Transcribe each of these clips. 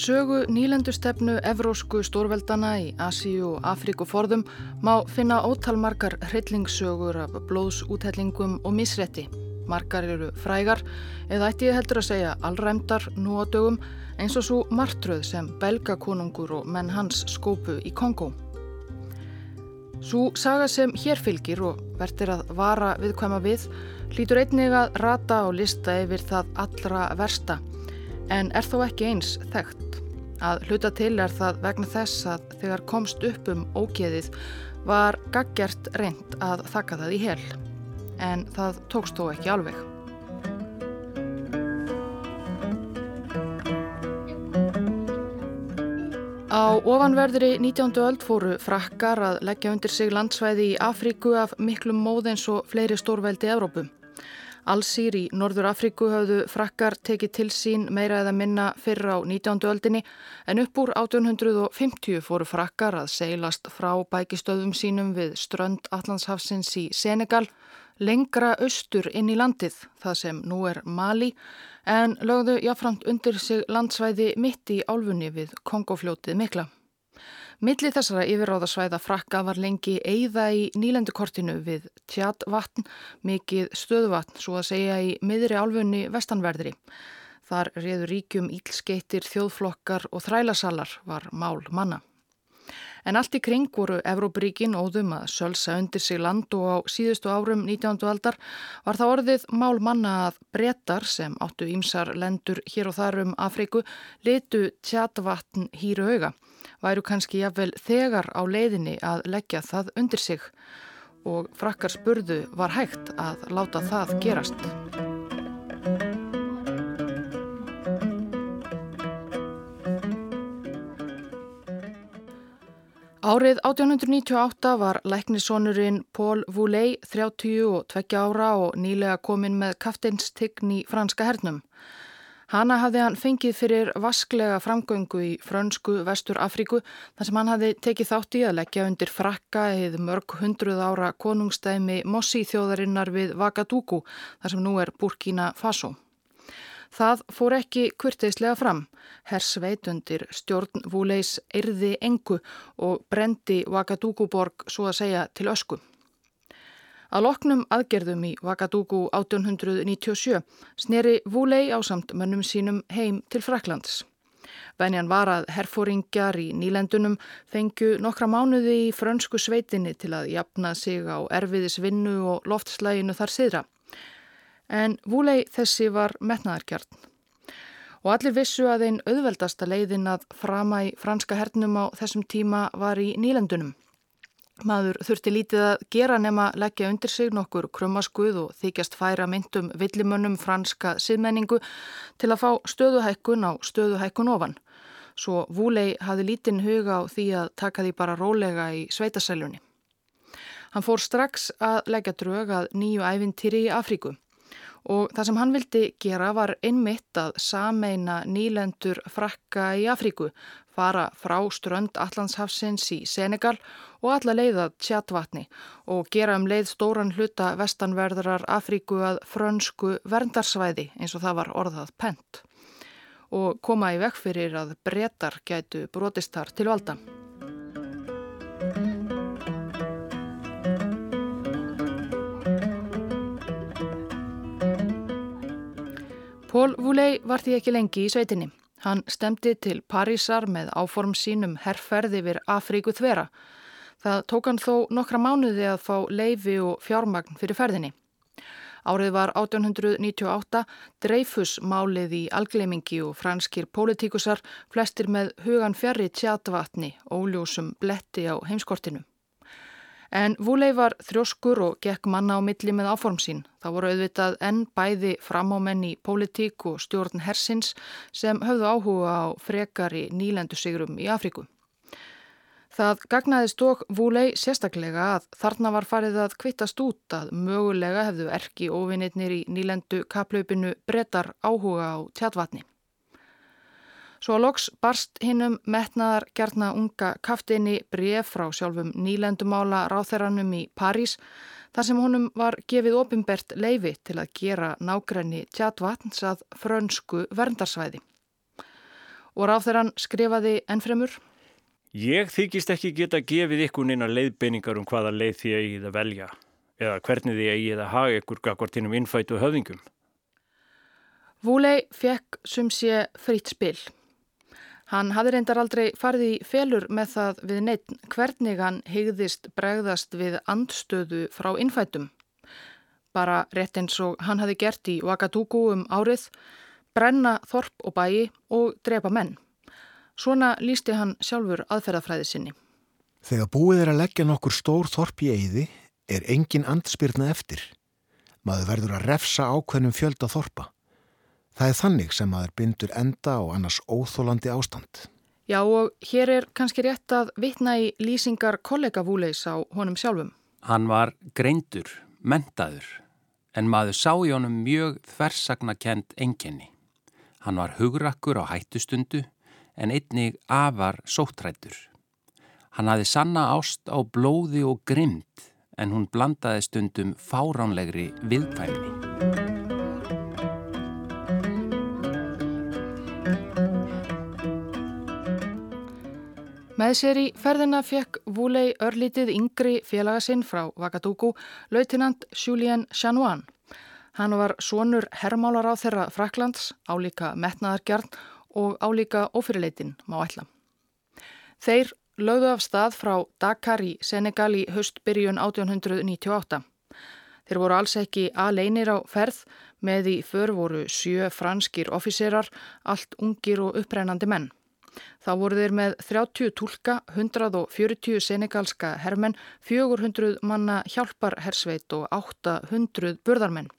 sögu nýlendustefnu evrósku stórveldana í Asíu og Afríku forðum má finna ótalmarkar hryllingssögur af blóðsúthellingum og misrætti. Markar eru frægar eða ætti ég heldur að segja allræmdar nú á dögum eins og svo martröð sem belgakonungur og menn hans skópu í Kongo. Svo saga sem hér fylgir og verður að vara viðkvæma við hlýtur einnig að rata og lista yfir það allra versta en er þó ekki eins þekkt. Að hluta til er það vegna þess að þegar komst upp um ógeðið var gaggjert reynd að þakka það í hel. En það tókst þó ekki alveg. Á ofanverðri 19. öld fóru frakkar að leggja undir sig landsvæði í Afríku af miklum móð eins og fleiri stórveldi Evrópum. Allsýr í Norður Afríku hafðu frakkar tekið til sín meira eða minna fyrra á 19. öldinni en upp úr 1850 fóru frakkar að seilast frá bækistöðum sínum við strönd Allandshafsins í Senegal lengra austur inn í landið, það sem nú er Mali, en lögðu jáframt undir sig landsvæði mitt í álfunni við Kongofljótið mikla. Millir þessara yfirráðasvæða frakka var lengi eigða í nýlendukortinu við tjatvatn, mikið stöðvatn, svo að segja í miðri álfunni vestanverðri. Þar reyður ríkjum ílskeitir, þjóðflokkar og þrælasalar var mál manna. En allt í kring voru Evrópuríkin óðum að sölsa undir sig land og á síðustu árum 19. aldar var það orðið mál manna að brettar sem áttu ímsar lendur hér og þar um Afriku litu tjatvatn hýru auga væru kannski jafnvel þegar á leiðinni að leggja það undir sig og frakkar spurðu var hægt að láta það gerast. Árið 1898 var læknisónurinn Paul Vouley 30 og 20 ára og nýlega kominn með kafteinstign í franska hernum. Hanna hafði hann fengið fyrir vasklega framgöngu í frönsku vestur Afríku þar sem hann hafði tekið þátt í að leggja undir frakka eða mörg hundruð ára konungstæmi Mossi þjóðarinnar við Vagadugu þar sem nú er Burkina Faso. Það fór ekki kurteislega fram. Hersveit undir stjórn Vúleis erði engu og brendi Vagadugu borg svo að segja til ösku. Að loknum aðgerðum í Vagadugu 1897 sneri Vúlei á samt mönnum sínum heim til Fraklands. Venjan var að herfóringjar í nýlendunum fengju nokkra mánuði í frönsku sveitinni til að jafna sig á erfiðisvinnu og loftslæginu þar siðra. En Vúlei þessi var metnaðarkjarn. Og allir vissu að einn auðveldasta leiðin að frama í franska hernum á þessum tíma var í nýlendunum. Maður þurfti lítið að gera nema leggja undir sig nokkur krummaskuð og þykjast færa myndum villimönnum franska siðmenningu til að fá stöðuhækkun á stöðuhækkun ofan. Svo Vúlei hafi lítinn huga á því að taka því bara rólega í sveitasælunni. Hann fór strax að leggja drög að nýju ævintýri í Afríku og það sem hann vildi gera var einmitt að sameina nýlendur frakka í Afríku, fara frá strönd Allandshafsins í Senegal og alla leiðað tjatvatni og gera um leið stóran hluta vestanverðarar Afríku að frönsku verndarsvæði eins og það var orðað pent og koma í vekk fyrir að brettar gætu brotistar til valda. Pól Vúlei var því ekki lengi í sveitinni. Hann stemdi til Parísar með áform sínum herrferði við Afríku þvera. Það tók hann þó nokkra mánuði að fá leifi og fjármagn fyrir ferðinni. Árið var 1898 dreifus málið í algleimingi og franskir pólitíkusar flestir með hugan fjari tjatvatni, óljósum bletti á heimskortinu. En Vúlei var þrjóskur og gekk manna á milli með áform sín. Það voru auðvitað enn bæði framámenn í pólitík og stjórn hersins sem höfðu áhuga á frekari nýlendu sigrum í Afriku. Það gagnaðist og Vúlei sérstaklega að þarna var farið að kvittast út að mögulega hefðu erki ofinnitnir í nýlendu kaplaupinu brettar áhuga á tjatvatni. Svo loks barst hinnum metnaðar gerna unga kaftinni bref frá sjálfum nýlendumála ráþeranum í París þar sem honum var gefið opimbert leifi til að gera nágrenni tjatvatns að frönsku verndarsvæði. og ráþeran skrifaði ennfremur. Ég þykist ekki geta gefið ykkur neina leiðbeiningar um hvaða leið því að velja eða hvernig því að haga ykkur gagvartinum innfætu höfðingum. Vúlei fekk sum sé fritt spil. Hann hafði reyndar aldrei farið í felur með það við neitt hvernig hann hegðist bregðast við andstöðu frá innfætum. Bara rétt eins og hann hafði gert í Ouagadougou um árið, brenna þorp og bæi og drepa menn. Svona lísti hann sjálfur aðferðafræði sinni. Þegar búið er að leggja nokkur stór þorp í eiði er engin andspyrna eftir. Maður verður að refsa ákveðnum fjölda þorpa. Það er þannig sem maður bindur enda og annars óþólandi ástand. Já og hér er kannski rétt að vitna í lýsingar kollega Vúleis á honum sjálfum. Hann var greindur, mentaður, en maður sá í honum mjög þversagnakent enginni. Hann var hugrakkur á hættustundu en einnig afar sóttrættur. Hann hafi sanna ást á blóði og grimd en hún blandaði stundum fáránlegri viðkvæmni. Með sér í ferðina fekk Vúlei örlítið yngri félagasinn frá Vagadugu, lautinant Julien Chanoine. Hann var sonur herrmálar á þeirra Fraklands, álíka metnaðargjarn og álíka ofyrirleitin má ætla. Þeir lögðu af stað frá Dakar í Senegal í höstbyrjun 1898. Þeir voru alls ekki aleinir á ferð með í för voru sjö franskir offiserar, allt ungir og upprennandi menn. Þá voru þeir með 30 tólka, 140 senegalska hermenn, 400 manna hjálparhersveit og 800 burðarmenn.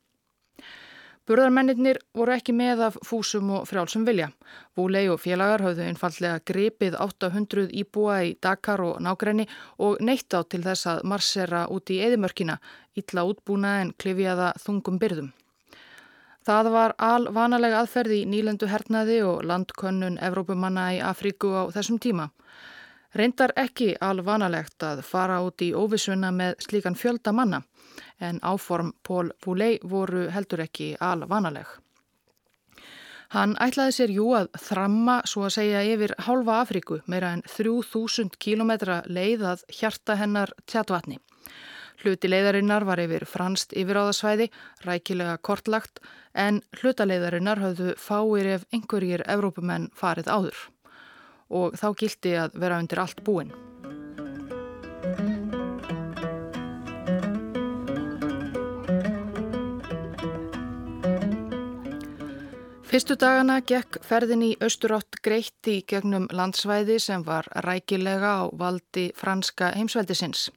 Burðarmennir voru ekki með af fúsum og frjálsum vilja. Búlei og félagar hafðu einfallega grepið 800 íbúa í Dakar og nágræni og neitt á til þess að marsera út í eðimörkina, illa útbúna en klifjaða þungum byrðum. Það var alvanalega aðferði í nýlendu hernaði og landkönnun Evrópumanna í Afríku á þessum tíma. Reyndar ekki alvanalegt að fara út í óvisuna með slíkan fjölda manna en áform Pól Búlei voru heldur ekki alvanaleg. Hann ætlaði sér jú að þramma svo að segja yfir hálfa Afríku meira en 3000 kilometra leið að hjarta hennar tjatvatni. Hluti leiðarinnar var yfir franst yfiráðasvæði, rækilega kortlagt, en hlutaleiðarinnar höfðu fáir ef einhverjir Evrópumenn farið áður. Og þá gildi að vera undir allt búin. Fyrstu dagana gekk ferðin í austurátt greitt í gegnum landsvæði sem var rækilega á valdi franska heimsveldisins.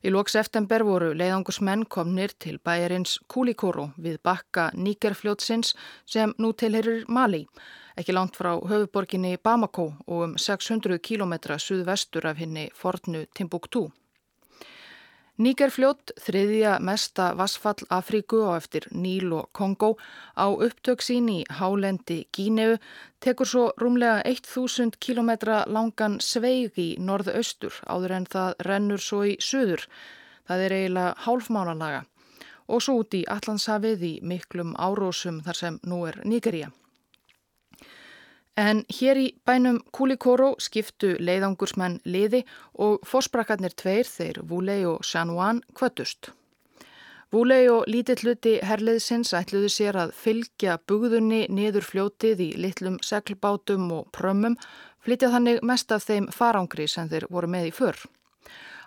Í lóks eftember voru leiðangursmenn komnir til bæjarins Kúlikóru við bakka Níkerfljótsins sem nú tilherir Mali, ekki langt frá höfuborginni Bamako og um 600 km suðvestur af henni fornu Timbuktu. Níkerfljót, þriðja mesta vassfall Afríku og eftir Níl og Kongo á upptök sín í hálendi Gíneu tekur svo rúmlega 1000 km langan sveig í norðaustur áður en það rennur svo í söður. Það er eiginlega hálfmánalaga og svo út í Allandshafið í miklum árósum þar sem nú er Nígeria. En hér í bænum Kulikoro skiptu leiðangursmenn liði og fórsprakarnir tveir þeir Vúlei og Shanwan kvötust. Vúlei og lítill hluti herliðsins ætluðu sér að fylgja bugðunni niður fljótið í litlum seglbátum og prömmum, flytja þannig mest af þeim farangri sem þeir voru með í förr.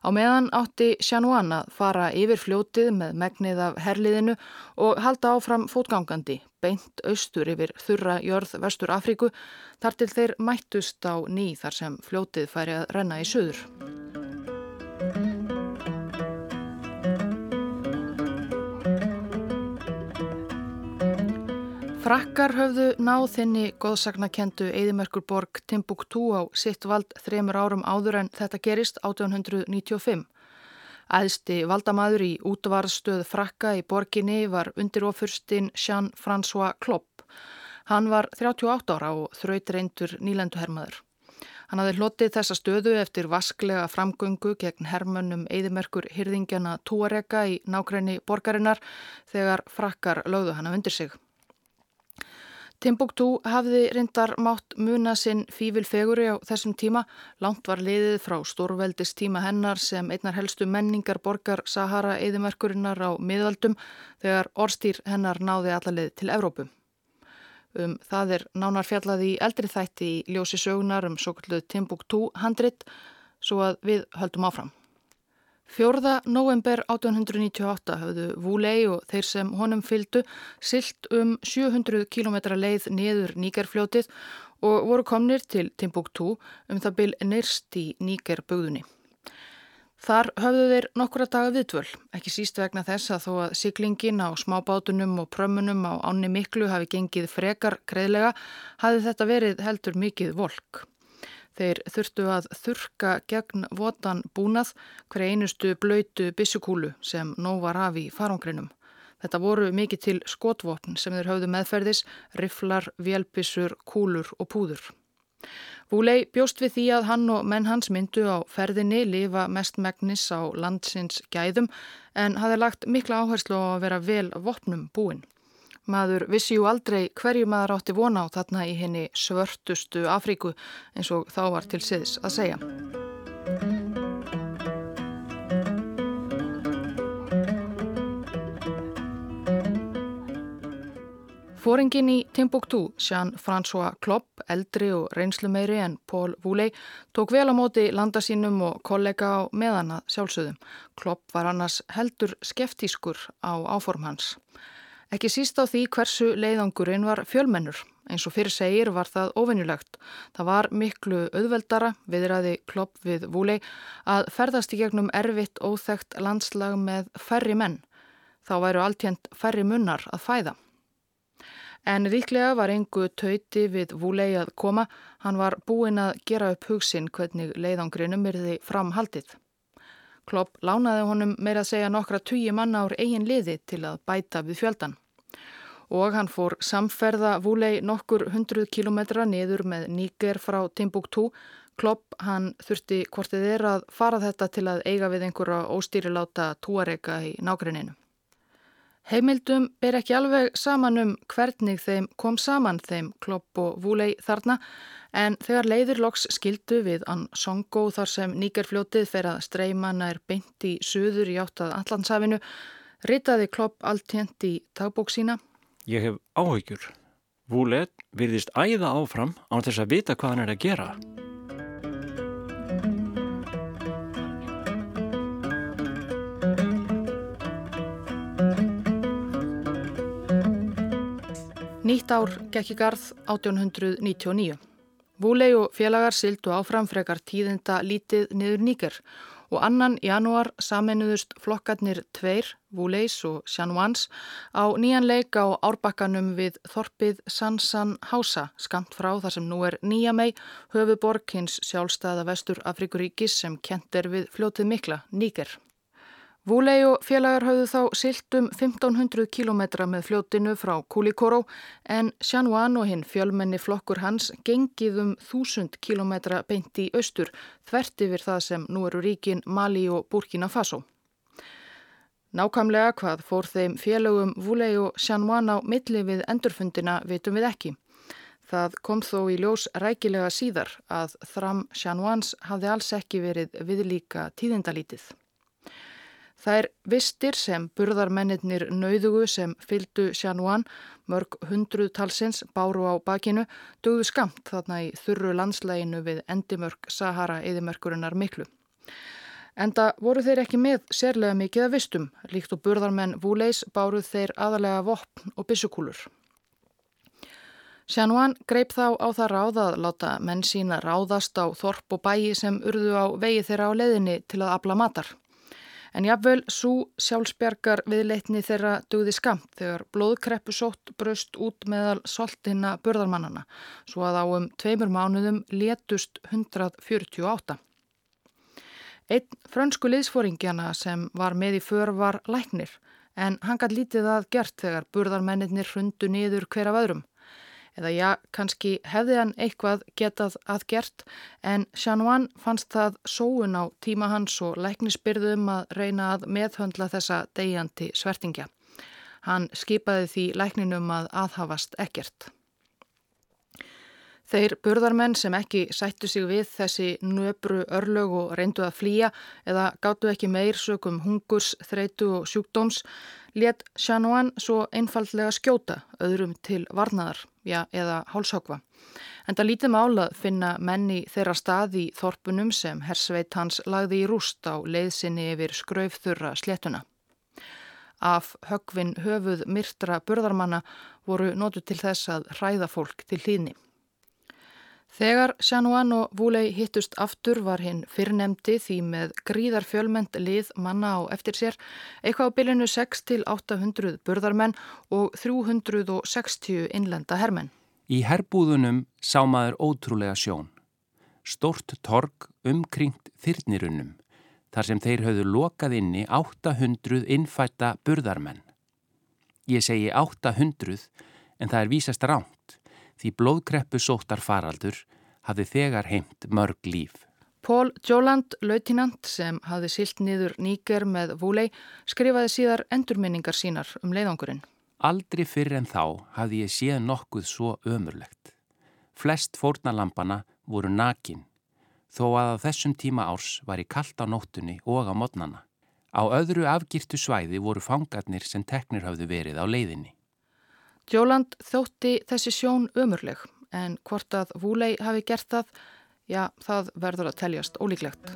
Á meðan átti Sjanuan að fara yfir fljótið með megnið af herliðinu og halda áfram fótgangandi, beint austur yfir þurra jörð vestur Afríku, þar til þeir mættust á ný þar sem fljótið færi að renna í söður. Frakkar höfðu náð þinni góðsagnakendu Eðimerkur borg Timbuktu á sitt vald þremur árum áður en þetta gerist 1895. Æðsti valdamaður í útvarðstöð Frakka í borginni var undirofurstinn Jean-François Klopp. Hann var 38 ára og þraut reyndur nýlenduhermaður. Hann hafði hlotið þessa stöðu eftir vasklega framgöngu gegn hermönnum Eðimerkur hyrðingjana Túarega í nákrenni borgarinnar þegar Frakkar lögðu hann að undir sig. Timbuktu hafði reyndar mátt muna sinn fífil feguri á þessum tíma. Langt var liðið frá stórveldist tíma hennar sem einnar helstu menningar borgar Sahara eðimerkurinnar á miðaldum þegar orstýr hennar náði allalið til Evrópu. Um, það er nánar fjallað í eldri þætti í ljósi sögunar um svo kalluð Timbuktu handrit svo að við höldum áfram. Fjórða november 1898 hafðu Vúlei og þeir sem honum fyldu silt um 700 km leið niður Níkerfljótið og voru komnir til Timbuktu um það byl nyrst í Níkerbögðunni. Þar höfðu þeir nokkura daga viðtvöl, ekki síst vegna þess að þó að siglingin á smábátunum og prömmunum á ánni miklu hafi gengið frekar greiðlega, hafi þetta verið heldur mikið volk. Þeir þurftu að þurka gegn votan búnað hver einustu blöytu bissukúlu sem nóg var af í farangrinum. Þetta voru mikið til skotvopn sem þeir höfðu meðferðis, riflar, vélbissur, kúlur og púður. Vúlei bjóst við því að hann og menn hans myndu á ferðinni lifa mest megnis á landsins gæðum en hafi lagt mikla áherslu á að vera vel vopnum búin. Maður vissi jú aldrei hverju maður átti vona á þarna í henni svörtustu Afríku eins og þá var til siðs að segja. Fóringin í Timbuktu, Jean-François Klopp, eldri og reynslumeiri en Paul Vouley, tók vel á móti landa sínum og kollega á meðana sjálfsögðum. Klopp var annars heldur skeftískur á áform hans. Ekki síst á því hversu leiðangurinn var fjölmennur. Eins og fyrir segir var það ofennulegt. Það var miklu auðveldara, viðræði klopp við vúlei, að ferðast í gegnum erfitt óþægt landslag með færri menn. Þá væru alltjent færri munnar að fæða. En ríklega var engu tauti við vúlei að koma. Hann var búinn að gera upp hugsin hvernig leiðangurinnum erði framhaldið. Klopp lánaði honum meira að segja nokkra tugi manna ár eigin liði til að bæta við fjöldan og hann fór samferða Vúlei nokkur hundruð kilometra niður með Níger frá Timbuktu. Klopp hann þurfti hvortið er að fara þetta til að eiga við einhverja óstýriláta túareka í nágruninu. Heimildum ber ekki alveg saman um hvernig þeim kom saman þeim Klopp og Vúlei þarna en þegar leiðir loks skildu við Ann Songo þar sem Nígerfljótið fer að streymanna er beint í suður í áttað Allandsafinu, ritaði Klopp alltjent í tagbók sína Ég hef áhyggjur. Vúlet virðist æða áfram án þess að vita hvað hann er að gera. Nýtt ár gekk í garð 1899. Vúlei og félagar sildu áfram frekar tíðinda lítið niður nýger og annan janúar saminuðust flokkarnir tveir, Vuleis og Sjanvans, á nýjan leik á árbakkanum við Þorpið Sansan Hása, skamt frá þar sem nú er Nýjamei, höfuborg hins sjálfstæða vestur Afrikuríkis sem kent er við fljótið mikla, Níker. Vúlei og félagar hafðu þá silt um 1500 kilometra með fljótinu frá Kulikoro en Sjanwan og hinn fjölmenni flokkur hans gengið um 1000 kilometra beint í austur þvert yfir það sem nú eru ríkin Mali og Burkina Faso. Nákamlega hvað fór þeim félögum Vúlei og Sjanwan á milli við endurfundina vitum við ekki. Það kom þó í ljós rækilega síðar að þram Sjanwans hafði alls ekki verið viðlíka tíðindalítið. Það er vistir sem burðarmennir nauðugu sem fyldu Sjanúan, mörg hundruð talsins, báru á bakinu, dögðu skamt þarna í þurru landslæginu við endimörk Sahara eðimörkurinnar miklu. Enda voru þeir ekki með sérlega mikið að vistum, líkt og burðarmenn Vúleis báruð þeir aðalega vopn og bissukúlur. Sjanúan greip þá á það ráð að láta menn sína ráðast á þorp og bæi sem urðu á vegi þeirra á leiðinni til að abla matar. En jáfnvel svo sjálfsbjargar viðleitni þeirra dugði skamt þegar blóðkreppu sótt bröst út meðal soltina börðarmannana svo að á um tveimur mánuðum létust 148. Einn frönsku liðsforingjana sem var með í för var læknir en hann gæti lítið að gert þegar burðarmennir hrundu niður hver af öðrum eða já, kannski hefði hann eitthvað getað aðgert en Sjanúan fannst það sóun á tíma hans og læknisbyrðum að reyna að meðhöndla þessa degjandi svertingja. Hann skipaði því lækninum að aðhafast ekkert. Þeir burðarmenn sem ekki sættu sig við þessi nöbru örlög og reyndu að flýja eða gáttu ekki meir sökum hungurs, þreitu og sjúkdóms let Shanwan svo einfallega skjóta öðrum til varnaðar, já, eða hálshákva. En það lítið mála að finna menni þeirra stað í þorpunum sem hersveit hans lagði í rúst á leiðsinni yfir skraufþurra sléttuna. Af högvin höfuð myrtra burðarmanna voru nótu til þess að hræða fólk til hlýðni. Þegar Sjanuan og Vúlei hittust aftur var hinn fyrrnemdi því með gríðar fjölmend lið manna á eftir sér, eitthvað á bylinu 6 til 800 burðarmenn og 360 innlenda hermenn. Í herbúðunum sá maður ótrúlega sjón. Stort torg umkringt þyrnirunum, þar sem þeir höfðu lokað inni 800 innfætta burðarmenn. Ég segi 800 en það er vísast ránt því blóðkreppu sóttar faraldur hafði þegar heimt mörg líf. Pól Jóland, lautinant sem hafði silt niður nýger með Vúlei, skrifaði síðar endurminningar sínar um leiðangurinn. Aldrei fyrir en þá hafði ég séð nokkuð svo ömurlegt. Flest fórnalampana voru nakin, þó að á þessum tíma árs var ég kallt á nóttunni og á modnana. Á öðru afgýrtu svæði voru fangarnir sem teknir hafðu verið á leiðinni. Jóland þótti þessi sjón ömurleg en hvort að Vúlei hafi gert það, já það verður að teljast ólíklegt.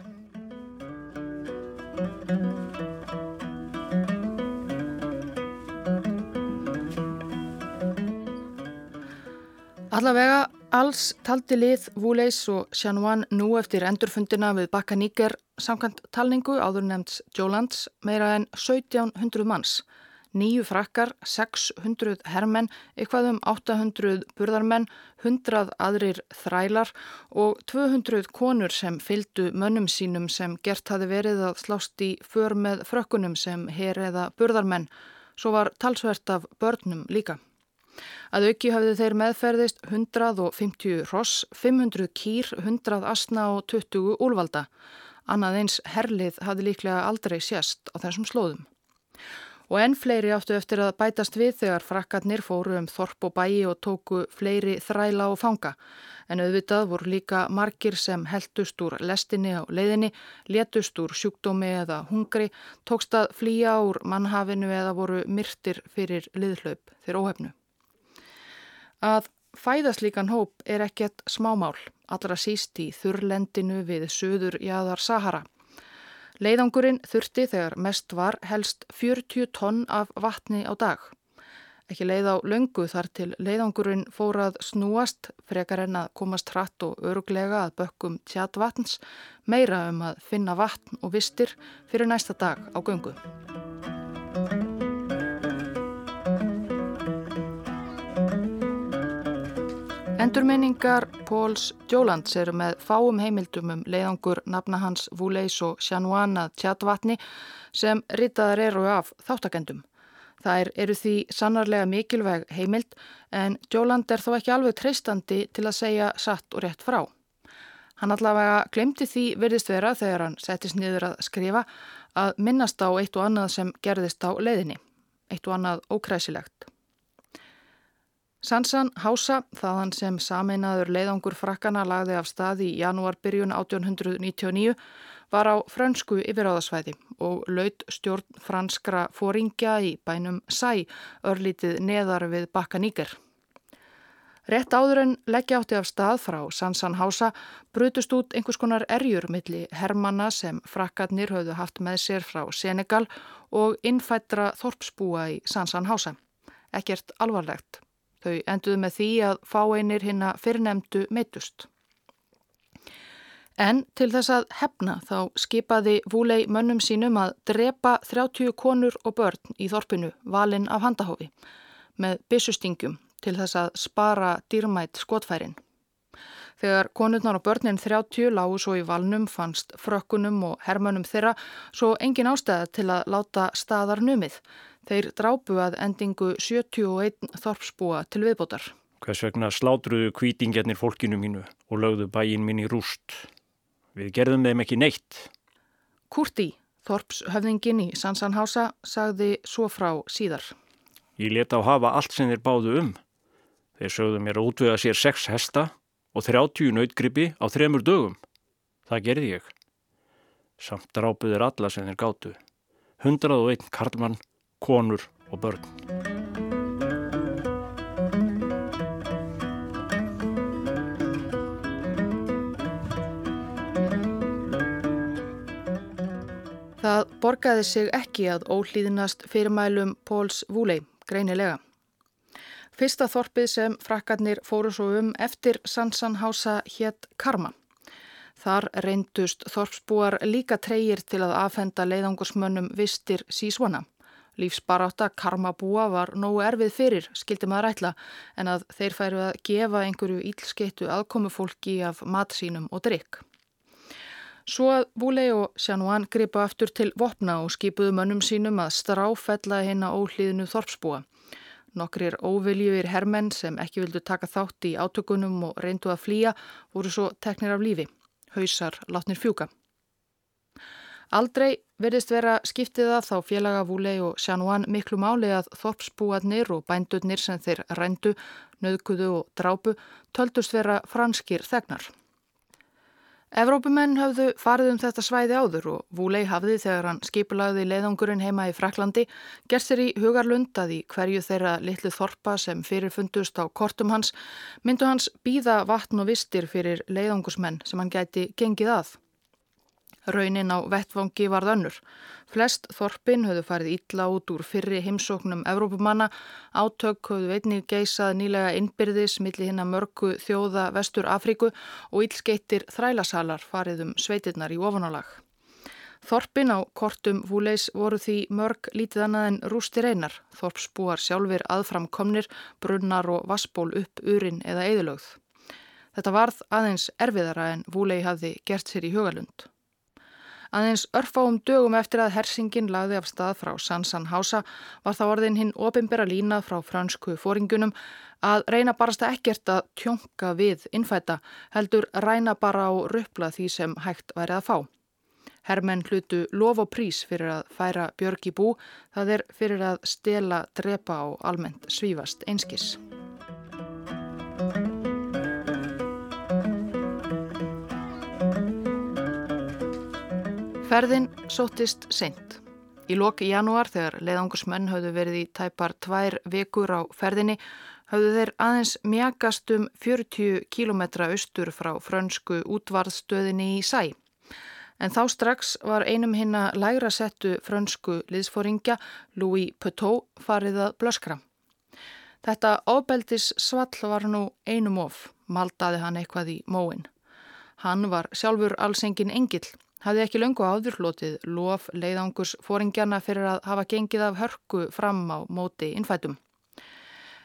Allavega alls taldi lið Vúleis og Sjanúan nú eftir endurfundina við Bakka Níker samkant talningu áður nefnds Jólands meira en 1700 manns nýju frakkar, 600 hermenn, eitthvað um 800 burðarmenn, 100 aðrir þrælar og 200 konur sem fyldu mönnum sínum sem gert hafi verið að slást í för með frökkunum sem her eða burðarmenn, svo var talsvert af börnum líka. Að auki hafði þeir meðferðist 150 ross, 500 kýr, 100 asna og 20 úlvalda. Annað eins herlið hafði líklega aldrei sérst á þessum slóðum og enn fleiri áttu eftir að bætast við þegar frakkarnir fóru um þorp og bæi og tóku fleiri þræla og fanga. En auðvitað voru líka margir sem heldust úr lestinni á leiðinni, letust úr sjúkdómi eða hungri, tókst að flýja úr mannhafinu eða voru myrtir fyrir liðhlaup þegar óhefnu. Að fæðast líkan hóp er ekkert smámál, allra síst í þurrlendinu við söður jáðar Sahara. Leiðangurinn þurfti þegar mest var helst 40 tonn af vatni á dag. Ekki leið á löngu þar til leiðangurinn fórað snúast frekar en að komast hratt og öruglega að bökkum tjatvatns meira um að finna vatn og vistir fyrir næsta dag á göngu. Endurminningar Póls Jólands eru með fáum heimildum um leiðangur nafna hans Vúleis og Sjanuana tjatvatni sem ritaðar eru af þáttakendum. Það eru því sannarlega mikilvæg heimild en Jóland er þó ekki alveg treystandi til að segja satt og rétt frá. Hann allavega glemti því verðist vera þegar hann settist niður að skrifa að minnast á eitt og annað sem gerðist á leiðinni, eitt og annað ókræsilegt. Sansan Hása, þaðan sem sameinaður leiðangur frakkana lagði af stað í janúarbyrjun 1899, var á fransku yfiráðasvæði og laud stjórn franskra fóringja í bænum Sæ, örlítið neðar við Bakkaníker. Rett áður en leggja átti af stað frá Sansan Hása brutust út einhvers konar erjur milli hermanna sem frakkarnir höfðu haft með sér frá Senegal og innfættra þorpsbúa í Sansan Hása. Ekkert alvarlegt. Þau enduðu með því að fáeinir hinn að fyrrnemdu meitust. En til þess að hefna þá skipaði Vúlei mönnum sínum að drepa 30 konur og börn í þorpinu valinn af handahófi með byssustingjum til þess að spara dýrmætt skotfærin. Þegar konurnar og börnin 30 lágu svo í valnum fannst frökkunum og hermönum þeirra svo engin ástæða til að láta staðar numið Þeir drápu að endingu 71 þorpsbúa til viðbótar. Hvers vegna slátruðu kvítingjarnir fólkinu mínu og lögðu bæin mín í rúst. Við gerðum þeim ekki neitt. Kurti, þorpshöfðingin í Sansanhása, sagði svo frá síðar. Ég leta á hafa allt sem þeir báðu um. Þeir sögðu mér að útvöða sér sex hesta, og 30 nautgripi á þremur dögum. Það gerði ég. Samt drápuðir alla sem þeir gáttu. 101 karlmann, konur og börn. Það borgaði sig ekki að ólýðinast fyrirmælum Póls Vúlei, greinilega. Fyrsta þorpið sem frakkarnir fóru svo um eftir Sansanhása hétt Karma. Þar reyndust þorpsbúar líka treyir til að afhenda leiðangursmönnum vistir sísvona. Lífsbaráta karmabúa var nógu erfið fyrir, skildi maður ætla, en að þeir færu að gefa einhverju ílskettu aðkomufólki af matsínum og drikk. Svo að Búlei og Sjanúan gripa aftur til vopna og skipuðu mönnum sínum að stráfella hérna óhlýðinu þorpsbúa. Nokkrir óviljur hermenn sem ekki vildu taka þátt í átökunum og reyndu að flýja voru svo teknir af lífi. Hausar látnir fjúka. Aldrei verðist vera skiptið að þá félaga Vúlei og Sjanúan miklu máli að þorpsbúarnir og bændurnir sem þeir rændu, nöðkuðu og drápu töldust vera franskir þegnar. Evrópumenn hafðu farið um þetta svæði áður og Vúlei hafði þegar hann skipulagði leiðangurinn heima í Fraklandi gerð sér í hugarlund að í hverju þeirra litlu þorpa sem fyrirfundust á kortum hans myndu hans býða vatn og vistir fyrir leiðangursmenn sem hann gæti gengið að. Raunin á vettvangi varð önnur. Flest þorpin höfðu farið ítla út úr fyrri heimsóknum Evrópumanna, átök höfðu einnig geisað nýlega innbyrðis millir hinn að mörgu þjóða vestur Afríku og ílskeittir þrælasalar farið um sveitirnar í ofanálag. Þorpin á kortum Vúleis voru því mörg lítið annað en rústir einar, þorpsbúar sjálfur aðframkomnir, brunnar og vassból upp urin eða eðilögð. Þetta varð aðeins erfiðara en Vúlei hafði gert sér í hugalund. Aðeins örfáum dögum eftir að hersingin lagði af stað frá Sansan Hása var það orðin hinn opimbera lína frá fransku fóringunum að reyna barasta ekkert að tjónka við innfæta heldur ræna bara á röpla því sem hægt værið að fá. Hermenn hlutu lof og prís fyrir að færa Björg í bú, það er fyrir að stela, drepa og almennt svífast einskis. Ferðin sóttist seint. Í loki janúar þegar leiðangursmenn hafðu verið í tæpar tvær vikur á ferðinni hafðu þeir aðeins mjagast um 40 kílometra austur frá frönsku útvarðstöðinni í Sæ. En þá strax var einum hinna lægra settu frönsku liðsfóringja Louis Petot farið að blöskra. Þetta ábeldis svall var nú einum of, maldaði hann eitthvað í móin. Hann var sjálfur allsengin engill hafði ekki löngu áðurlótið lof leiðangurs fóringjana fyrir að hafa gengið af hörku fram á móti innfætum.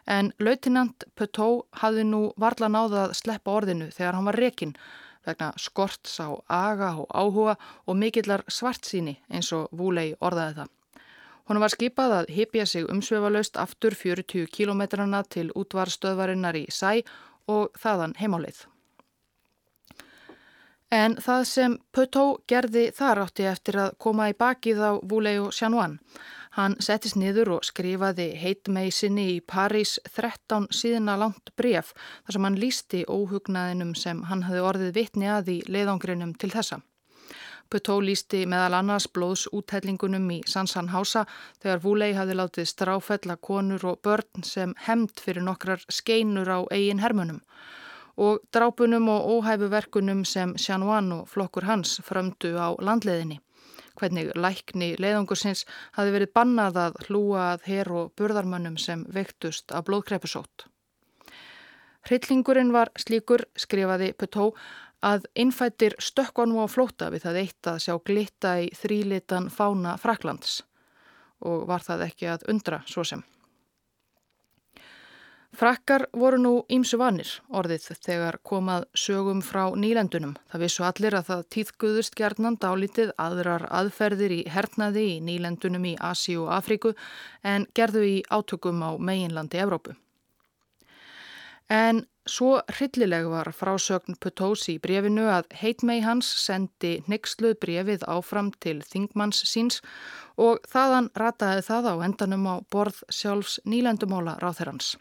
En lautinant Petot hafði nú varla náða að sleppa orðinu þegar hann var rekin vegna skorts á aga og áhuga og mikillar svartsíni eins og Vúlei orðaði það. Hún var skipað að hypja sig umsveifalaust aftur 40 kílometrana til útvarstöðvarinnar í Sæ og þaðan heimáleið. En það sem Pötó gerði þar átti eftir að koma í bakið á Vúlei og Sjanúan. Hann settist niður og skrifaði heitmeisinni í París 13 síðana langt bref þar sem hann lísti óhugnaðinum sem hann hafði orðið vitni að í leiðangrinum til þessa. Pötó lísti meðal annars blóðs úthellingunum í Sansan Hása þegar Vúlei hafði látið stráfella konur og börn sem hemd fyrir nokkrar skeinur á eigin hermunum og drápunum og óhæfuverkunum sem Sjanúan og flokkur hans frömdu á landleðinni. Hvernig lækni leiðangursins hafi verið bannað að hlúa að her og burðarmönnum sem vektust af blóðkrepusót. Hryllingurinn var slíkur, skrifaði Petó, að innfættir stökkonu á flóta við það eitt að sjá glitta í þrílitan fána Fraklands og var það ekki að undra svo sem. Frakkar voru nú ímsu vanir orðið þegar komað sögum frá nýlendunum. Það vissu allir að það týðguðust gerðnan dálítið aðrar aðferðir í hernaði í nýlendunum í Asi og Afríku en gerðu í átökum á meginlandi Evrópu. En svo hryllileg var frásögn Putós í brefinu að heitmei hans sendi nexluð brefið áfram til þingmanns síns og þaðan rataði það á endanum á borð sjálfs nýlendumála ráþerrans.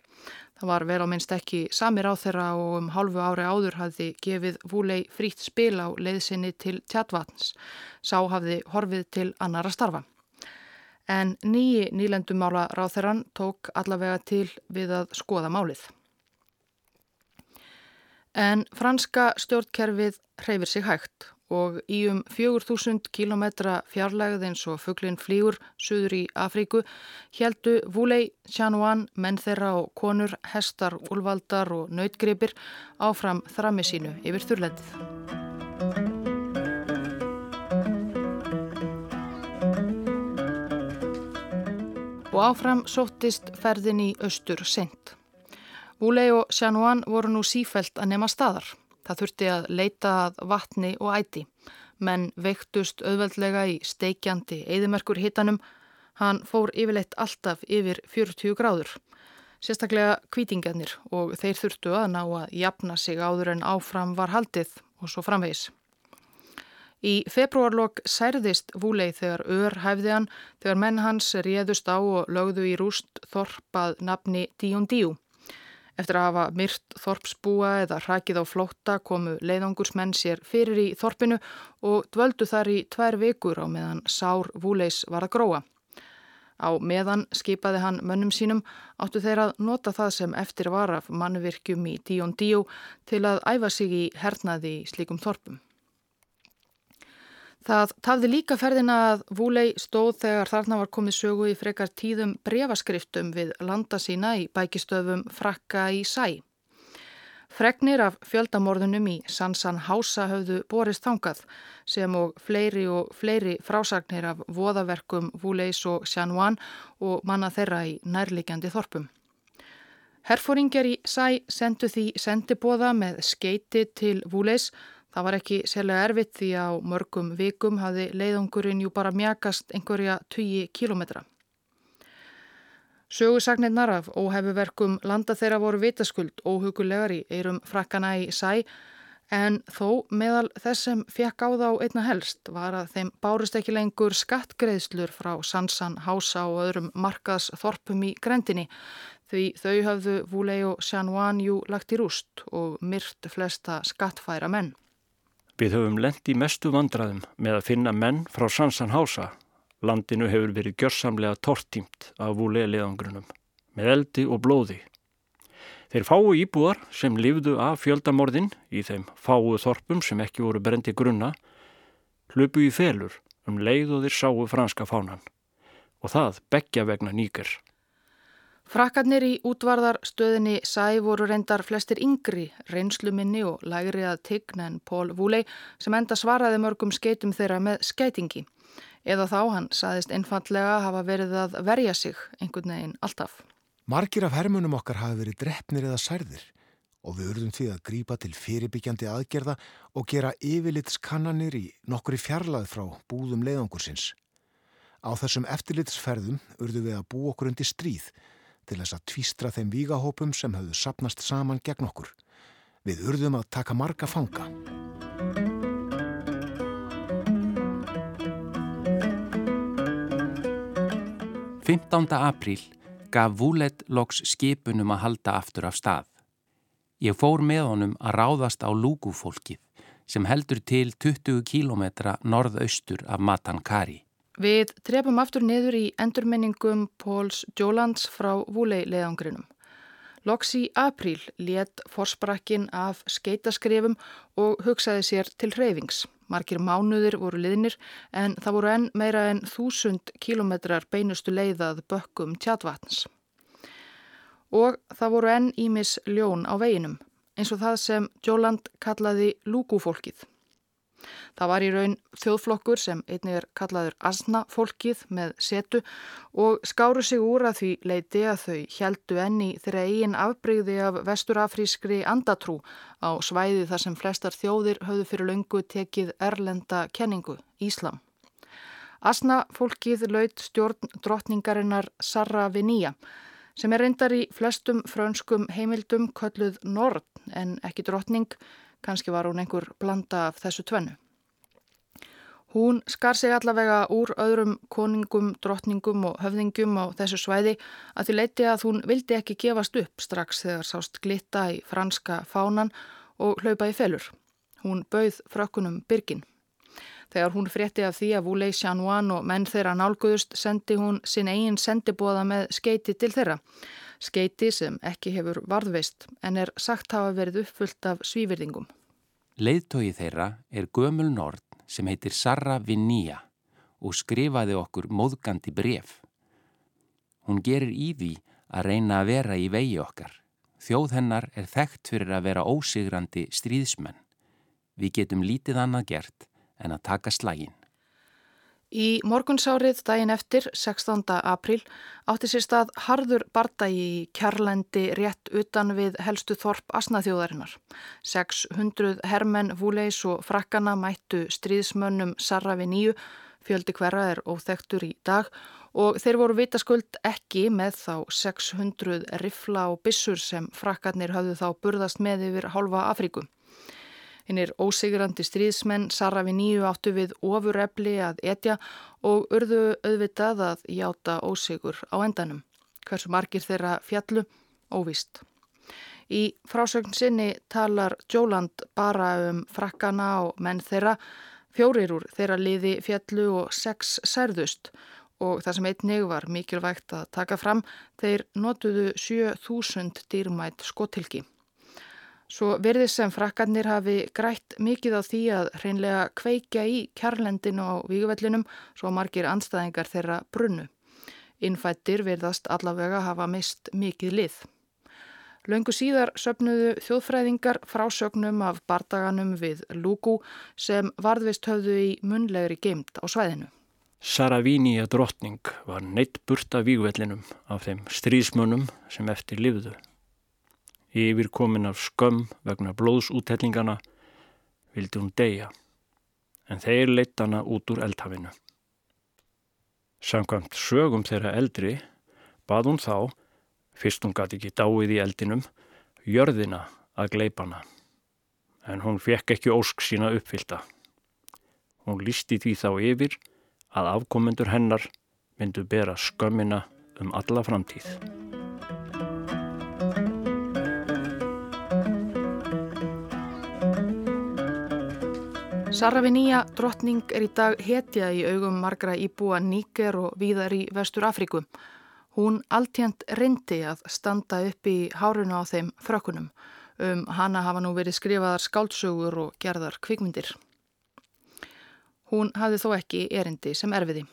Það var vel á minnst ekki samir á þeirra og um hálfu ári áður hafði gefið Vúlei frítt spil á leiðsynni til tjatvatns. Sá hafði horfið til annara starfa. En nýji nýlendumála ráþeran tók allavega til við að skoða málið. En franska stjórnkerfið hreyfir sig hægt og í um 4000 km fjarlægð eins og fugglinn flýgur suður í Afríku heldu Vulei, Chanuan, menn þeirra og konur, hestar, úlvaldar og nautgripir áfram þrammi sínu yfir þurrlendið. Og áfram sóttist ferðin í austur sent. Vulei og Chanuan voru nú sífælt að nema staðar. Það þurfti að leita að vatni og æti. Menn veiktust auðveldlega í steikjandi eðimerkur hitanum. Hann fór yfirleitt alltaf yfir 40 gráður. Sérstaklega kvítingarnir og þeir þurftu að ná að jafna sig áður en áfram var haldið og svo framvegis. Í februarlokk særðist Vúlei þegar ör hæfði hann þegar menn hans réðust á og lögðu í rúst þorpað nafni Díun Díu. Eftir að hafa myrt þorpsbúa eða hrakið á flótta komu leiðangursmenn sér fyrir í þorpinu og dvöldu þar í tvær vikur á meðan Sár Vúleis var að gróa. Á meðan skipaði hann mönnum sínum áttu þeir að nota það sem eftir var af mannvirkjum í Díón Díó til að æfa sig í hernaði í slíkum þorpum. Það tafði líka ferðina að Vúlei stóð þegar þarna var komið sögu í frekar tíðum brefaskriftum við landa sína í bækistöfum Frakka í Sæ. Fregnir af fjöldamorðunum í Sansan Hása höfðu borist þangað sem og fleiri og fleiri frásagnir af voðaverkum Vúleis og Sjanúan og manna þeirra í nærlikjandi þorpum. Herfóringar í Sæ sendu því sendibóða með skeiti til Vúleis Það var ekki sérlega erfitt því á mörgum vikum hafi leiðungurinn jú bara mjagast einhverja 20 kílometra. Sögusagnirnar af óhefuverkum landa þeirra voru vitaskuld óhugulegar í eirum frakkana í sæ en þó meðal þess sem fekk á þá einna helst var að þeim bárust ekki lengur skattgreðslur frá Sansan, Hása og öðrum markaðsþorpum í grendinni því þau hafðu Vulei og Sjanwan jú lagt í rúst og myrt flesta skattfæra menn. Við höfum lendi mestu vandraðum með að finna menn frá Sansan Hása. Landinu hefur verið gjörsamlega tortímt af vúleiliðangrunum, með eldi og blóði. Þeir fáu íbúar sem lifðu af fjöldamorðin í þeim fáu þorpum sem ekki voru brendi grunna, hlupu í felur um leið og þeir sáu franska fánan. Og það begja vegna nýger. Frakkarnir í útvarðarstöðinni sæ voru reyndar flestir yngri, reynsluminni og lægri að tigna en Pól Vúlei sem enda svaraði mörgum skeitum þeirra með skeitingi. Eða þá hann saðist einfallega hafa verið að verja sig einhvern veginn alltaf. Margir af hermunum okkar hafi verið drefnir eða særðir og við urðum því að grípa til fyrirbyggjandi aðgerða og gera yfirlitskannanir í nokkuri fjarlað frá búðum leiðangursins. Á þessum eftirlitsferðum urðum við að bú okkur undir stríð til þess að tvístra þeim vígahópum sem höfðu sapnast saman gegn okkur. Við urðum að taka marga fanga. Fymtánda apríl gaf Vúlet loks skipunum að halda aftur af stað. Ég fór með honum að ráðast á lúgufólkið sem heldur til 20 kílometra norðaustur af Matankari. Við trefum aftur niður í endurminningum Póls Jólands frá Vúlei leðangrinum. Loks í apríl let forsprakkin af skeitaskrefum og hugsaði sér til hreyfings. Markir mánuðir voru liðnir en það voru enn meira en þúsund kílometrar beinustu leiðað bökkum tjatvatns. Og það voru enn ímis ljón á veginum, eins og það sem Jóland kallaði lúkufólkið. Það var í raun þjóðflokkur sem einnig er kallaður asnafólkið með setu og skáru sig úr að því leiti að þau heldu enni þeirra eigin afbreyði af vesturafrískri andatrú á svæði þar sem flestar þjóðir höfðu fyrir löngu tekið erlenda kenningu, Íslam. Asnafólkið laud stjórn drottningarinnar Sarra Vinía sem er reyndar í flestum frönskum heimildum kölluð Nord en ekki drottning kannski var hún einhver blanda af þessu tvennu. Hún skar sig allavega úr öðrum koningum, drottningum og höfðingum á þessu svæði að því leiti að hún vildi ekki gefast upp strax þegar sást glitta í franska fánan og hlaupa í felur. Hún bauð frökkunum byrgin. Þegar hún frétti af því að Vulei Sjanwan og menn þeirra nálguðust sendi hún sin eigin sendibóða með skeiti til þeirra. Skeiti sem ekki hefur varðveist en er sagt hafa verið uppfullt af svívirðingum. Leðtói þeirra er gömul nord sem heitir Sarra Vinnia og skrifaði okkur móðgandi bref. Hún gerir í því að reyna að vera í vegi okkar. Þjóð hennar er þekkt fyrir að vera ósigrandi stríðsmenn. Við getum lítið annað gert en að taka slægin. Í morgunsárið daginn eftir, 16. april, átti sér stað harður bardagi í kærlendi rétt utan við helstu þorp asnaþjóðarinnar. 600 hermenn vúleis og frakkana mættu stríðsmönnum Sarrafi nýju, fjöldi hverra er óþektur í dag og þeir voru vitaskuld ekki með þá 600 rifla og bissur sem frakkarnir hafðu þá burðast með yfir hálfa Afríkum. Hinn er ósigrandi stríðsmenn Sarafi nýju áttu við ofurrefli að etja og urðu auðvitað að játa ósigur á endanum. Hversu margir þeirra fjallu? Óvist. Í frásögn sinni talar Jóland bara um frakkana og menn þeirra, fjórir úr þeirra liði fjallu og sex særðust og það sem einnig var mikilvægt að taka fram, þeir notuðu 7000 dýrmætt skotilki. Svo verðið sem frakkarnir hafi grætt mikið á því að hreinlega kveikja í kjarlendinu á víguvellinum svo margir anstæðingar þeirra brunnu. Innfættir verðast allavega hafa mist mikið lið. Laungu síðar söpnuðu þjóðfræðingar frásögnum af bardaganum við Lúku sem varðvist höfðu í munlegri geimt á svæðinu. Saravíníja drottning var neitt burta vígvellinum af þeim strísmönnum sem eftir livðu yfir komin af skömm vegna blóðsútellingana, vildi hún deyja, en þeir leitt hana út úr eldhafinu. Samkvæmt sögum þeirra eldri bað hún þá, fyrst hún gæti ekki dáið í eldinum, jörðina að gleipana, en hún fekk ekki ósk sína uppfylta. Hún lísti því þá yfir að afkomendur hennar myndu bera skömmina um alla framtíð. Saravinía drottning er í dag hetja í augum margra íbúa Níker og víðar í Vestur Afriku. Hún alltjönd reyndi að standa upp í hárunu á þeim frökkunum. Um hana hafa nú verið skrifaðar skáldsögur og gerðar kvikmyndir. Hún hafði þó ekki erindi sem erfiði.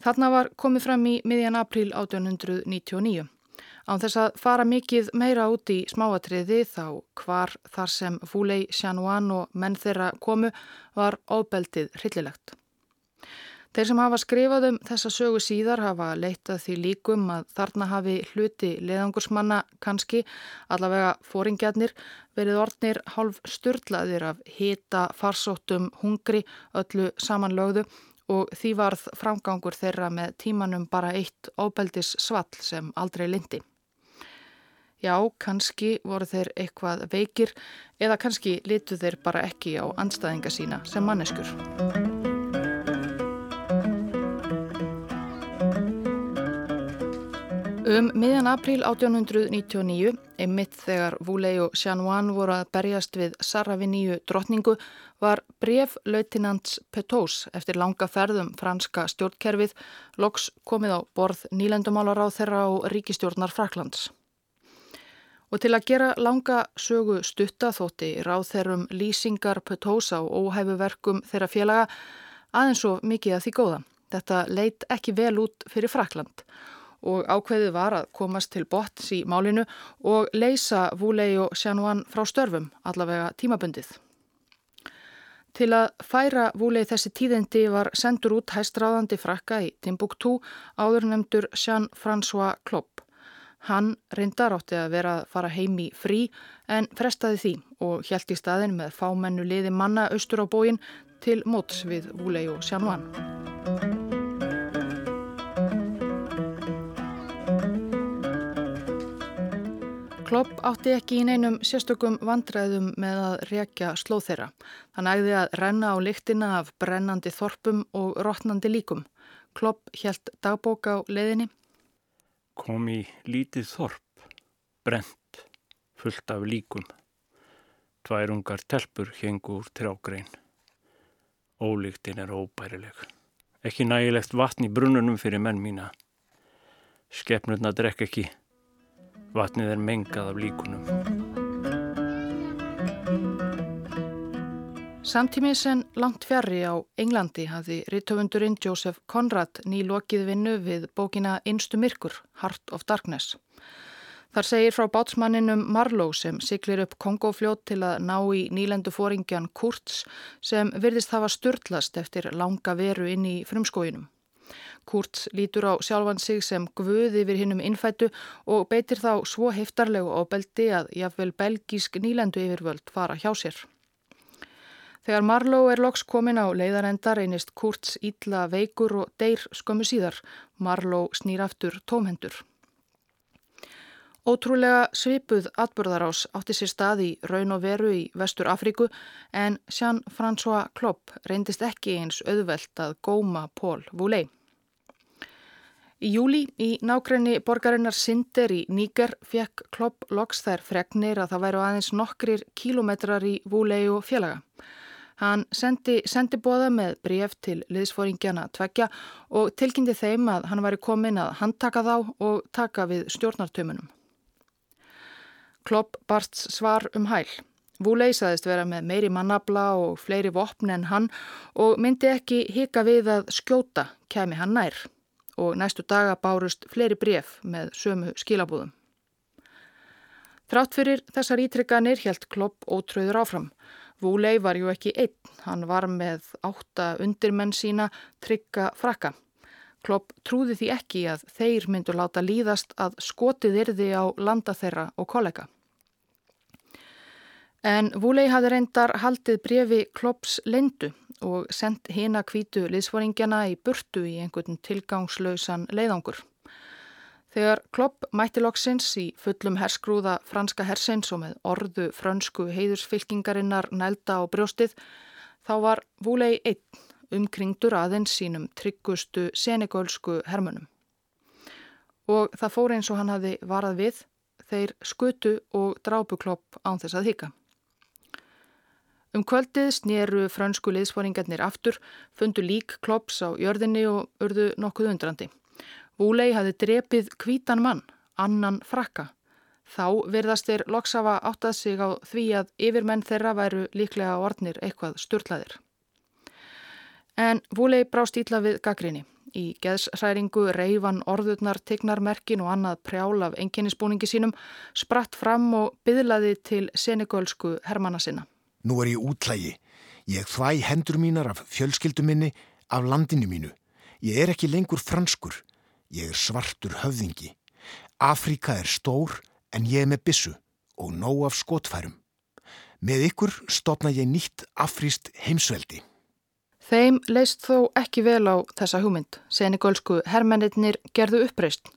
Þarna var komið fram í miðjan april 1899. Án þess að fara mikið meira út í smáatriði þá hvar þar sem Fúlei, Sjanúan og menn þeirra komu var óbeldið hryllilegt. Þeir sem hafa skrifað um þessa sögu síðar hafa leitað því líkum að þarna hafi hluti leðangursmanna kannski, allavega fóringjarnir, verið orðnir hálf styrlaðir af hita, farsóttum, hungri, öllu samanlögðu og því varð framgangur þeirra með tímanum bara eitt óbeldis svall sem aldrei lindi. Já, kannski voru þeir eitthvað veikir eða kannski litu þeir bara ekki á anstæðinga sína sem manneskur. Um miðjan april 1899, einmitt þegar Vulei og Sjanwan voru að berjast við Saraviníu drottningu, var bref lautinants Petós eftir langa ferðum franska stjórnkerfið loks komið á borð nýlendumálar á þeirra og ríkistjórnar Fraklands. Og til að gera langa sögu stutta þótti ráð þeirrum lýsingar Petósa og óhæfuverkum þeirra félaga aðeins og mikið að því góða. Þetta leitt ekki vel út fyrir Frakland og ákveðið var að komast til bots í málinu og leysa Vulei og Sjanúan frá störfum, allavega tímabundið. Til að færa Vulei þessi tíðindi var sendur út hæstráðandi frakka í Timbuktu áður nefndur Jean-François Klopp. Hann reyndar átti að vera að fara heim í frí en frestaði því og hjælt í staðin með fámennu liði manna austur á bóin til móts við Vulei og Sjanvan. Klopp átti ekki í neinum sérstökum vandræðum með að rekja slóð þeirra. Hann ægði að renna á lyktina af brennandi þorpum og rótnandi líkum. Klopp helt dagbók á leiðinni. Kom í lítið þorp, brent, fullt af líkum. Tvær ungar telpur hengur úr trjágrein. Ólíktin er óbærileg. Ekki nægilegt vatn í brunnunum fyrir menn mína. Skepnurna drekk ekki. Vatnið er mengað af líkunum. Samtímið sen langt fjari á Englandi hafði rittöfundurinn Joseph Conrad nýlokið vinnu við bókina Innstu myrkur, Heart of Darkness. Þar segir frá bátsmanninum Marlowe sem siklir upp Kongofljót til að ná í nýlendu fóringjan Kurtz sem virðist hafa störtlast eftir langa veru inn í frumskóinum. Kurtz lítur á sjálfan sig sem guð yfir hinnum innfættu og beitir þá svo heftarlegu ábeldi að jáfnvel belgísk nýlendu yfirvöld fara hjá sér. Þegar Marlowe er loks komin á leiðarenda reynist Kurtz ítla veikur og deyr skömmu síðar. Marlowe snýr aftur tómhendur. Ótrúlega svipuð atbörðarás átti sér stað í raun og veru í Vestur Afríku en Jean-François Klopp reyndist ekki eins auðvelt að góma Pól Vúlei. Í júli í nákrenni borgarinnar Sinder í Níger fekk Klopp loks þær fregnir að það væru aðeins nokkrir kílometrar í Vúlei og félaga. Hann sendi sendibóða með bref til liðsfóringjana tvekja og tilkynnti þeim að hann væri komin að handtaka þá og taka við stjórnartömunum. Klopp barst svar um hæl. Vúlei saðist vera með meiri mannabla og fleiri vopn en hann og myndi ekki hika við að skjóta kemi hann nær og næstu daga bárust fleiri bref með sömu skilabúðum. Þrátt fyrir þessar ítrykkanir helt Klopp ótröður áfram. Vúlei var ju ekki einn, hann var með átta undirmenn sína trygga frakka. Klopp trúði því ekki að þeir myndu láta líðast að skotið yrði á landa þeirra og kollega. En Vúlei hafði reyndar haldið brefi Klopps lendu og sendt hina kvítu liðsforingjana í burtu í einhvern tilgangslausan leiðangur. Þegar Klopp mætti loksins í fullum herskrúða franska hersins og með orðu frönsku heiðursfylkingarinnar nælda á brjóstið, þá var Vúlei einn umkringdur aðeins sínum tryggustu senegölsku hermunum. Og það fór eins og hann hafi varað við, þeir skutu og drápu Klopp án þess að hika. Um kvöldið snýru frönsku liðsforingarnir aftur, fundu lík klops á jörðinni og urðu nokkuð undrandi. Vúlei hafi drepið kvítan mann, annan frakka. Þá virðast þeir loksafa áttað sig á því að yfirmenn þeirra væru líklega ornir eitthvað sturlaðir. En Vúlei brást ítla við gaggrinni. Í geðsræringu reyfan orðurnar, tignarmerkin og annað prjál af enginnisbúningi sínum spratt fram og byðlaði til senegölsku hermana sinna. Nú er ég útlægi. Ég þvæ hendur mínar af fjölskyldu minni, af landinu mínu. Ég er ekki lengur franskur. Ég er svartur höfðingi. Afrika er stór en ég er með bissu og nóg af skotfærum. Með ykkur stopna ég nýtt afríst heimsveldi. Þeim leist þó ekki vel á þessa hugmynd. Senigölsku herrmennir gerðu uppreist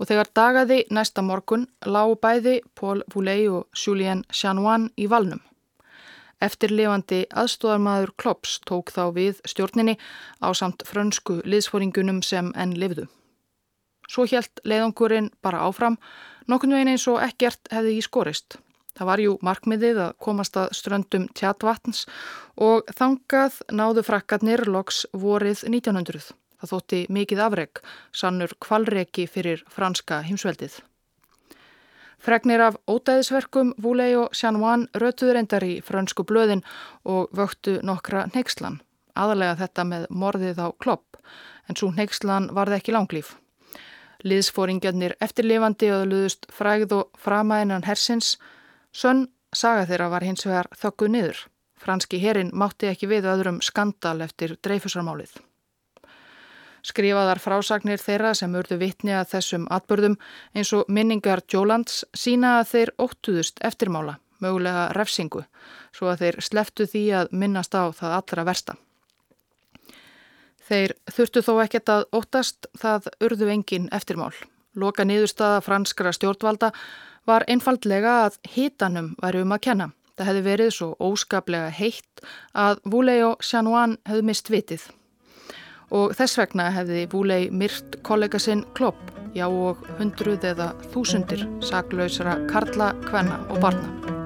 og þegar dagaði næsta morgun lágu bæði Paul Vouley og Julien Chanoine í valnum. Eftirlifandi aðstóðarmadur Klops tók þá við stjórninni á samt frönsku liðsfóringunum sem enn lifðu. Svo helt leiðangurinn bara áfram, nokkun veginn eins og ekkert hefði í skorist. Það var jú markmiðið að komast að ströndum tjatvatns og þangað náðu frakkarnir loks vorið 1900. Það þótti mikið afreg, sannur kvalreki fyrir franska heimsveldið. Fregnir af ódæðisverkum Vúlei og Sjanván rötuður endar í frönsku blöðin og vöktu nokkra neykslan. Aðalega þetta með morðið á klopp, en svo neykslan varði ekki langlýf. Liðsfóringjarnir eftirlifandi öðluðust fræð og framæðinan hersins. Sönn saga þeirra var hins vegar þögguð niður. Franski herin mátti ekki við öðrum skandal eftir dreifusarmálið. Skrifaðar frásagnir þeirra sem urðu vittni að þessum atbörðum eins og minningar Jólands sína að þeir óttuðust eftirmála, mögulega refsingu, svo að þeir sleftu því að minnast á það allra versta. Þeir þurftu þó ekkert að óttast það urðu engin eftirmál. Loka niðurstaða franskra stjórnvalda var einfaldlega að hitanum væri um að kenna. Það hefði verið svo óskaplega heitt að Vulei og Sjanuan hefði mist vitið. Og þess vegna hefði Vulei myrt kollega sinn klopp, já og hundruð eða þúsundir saklausra karla, kvenna og barna.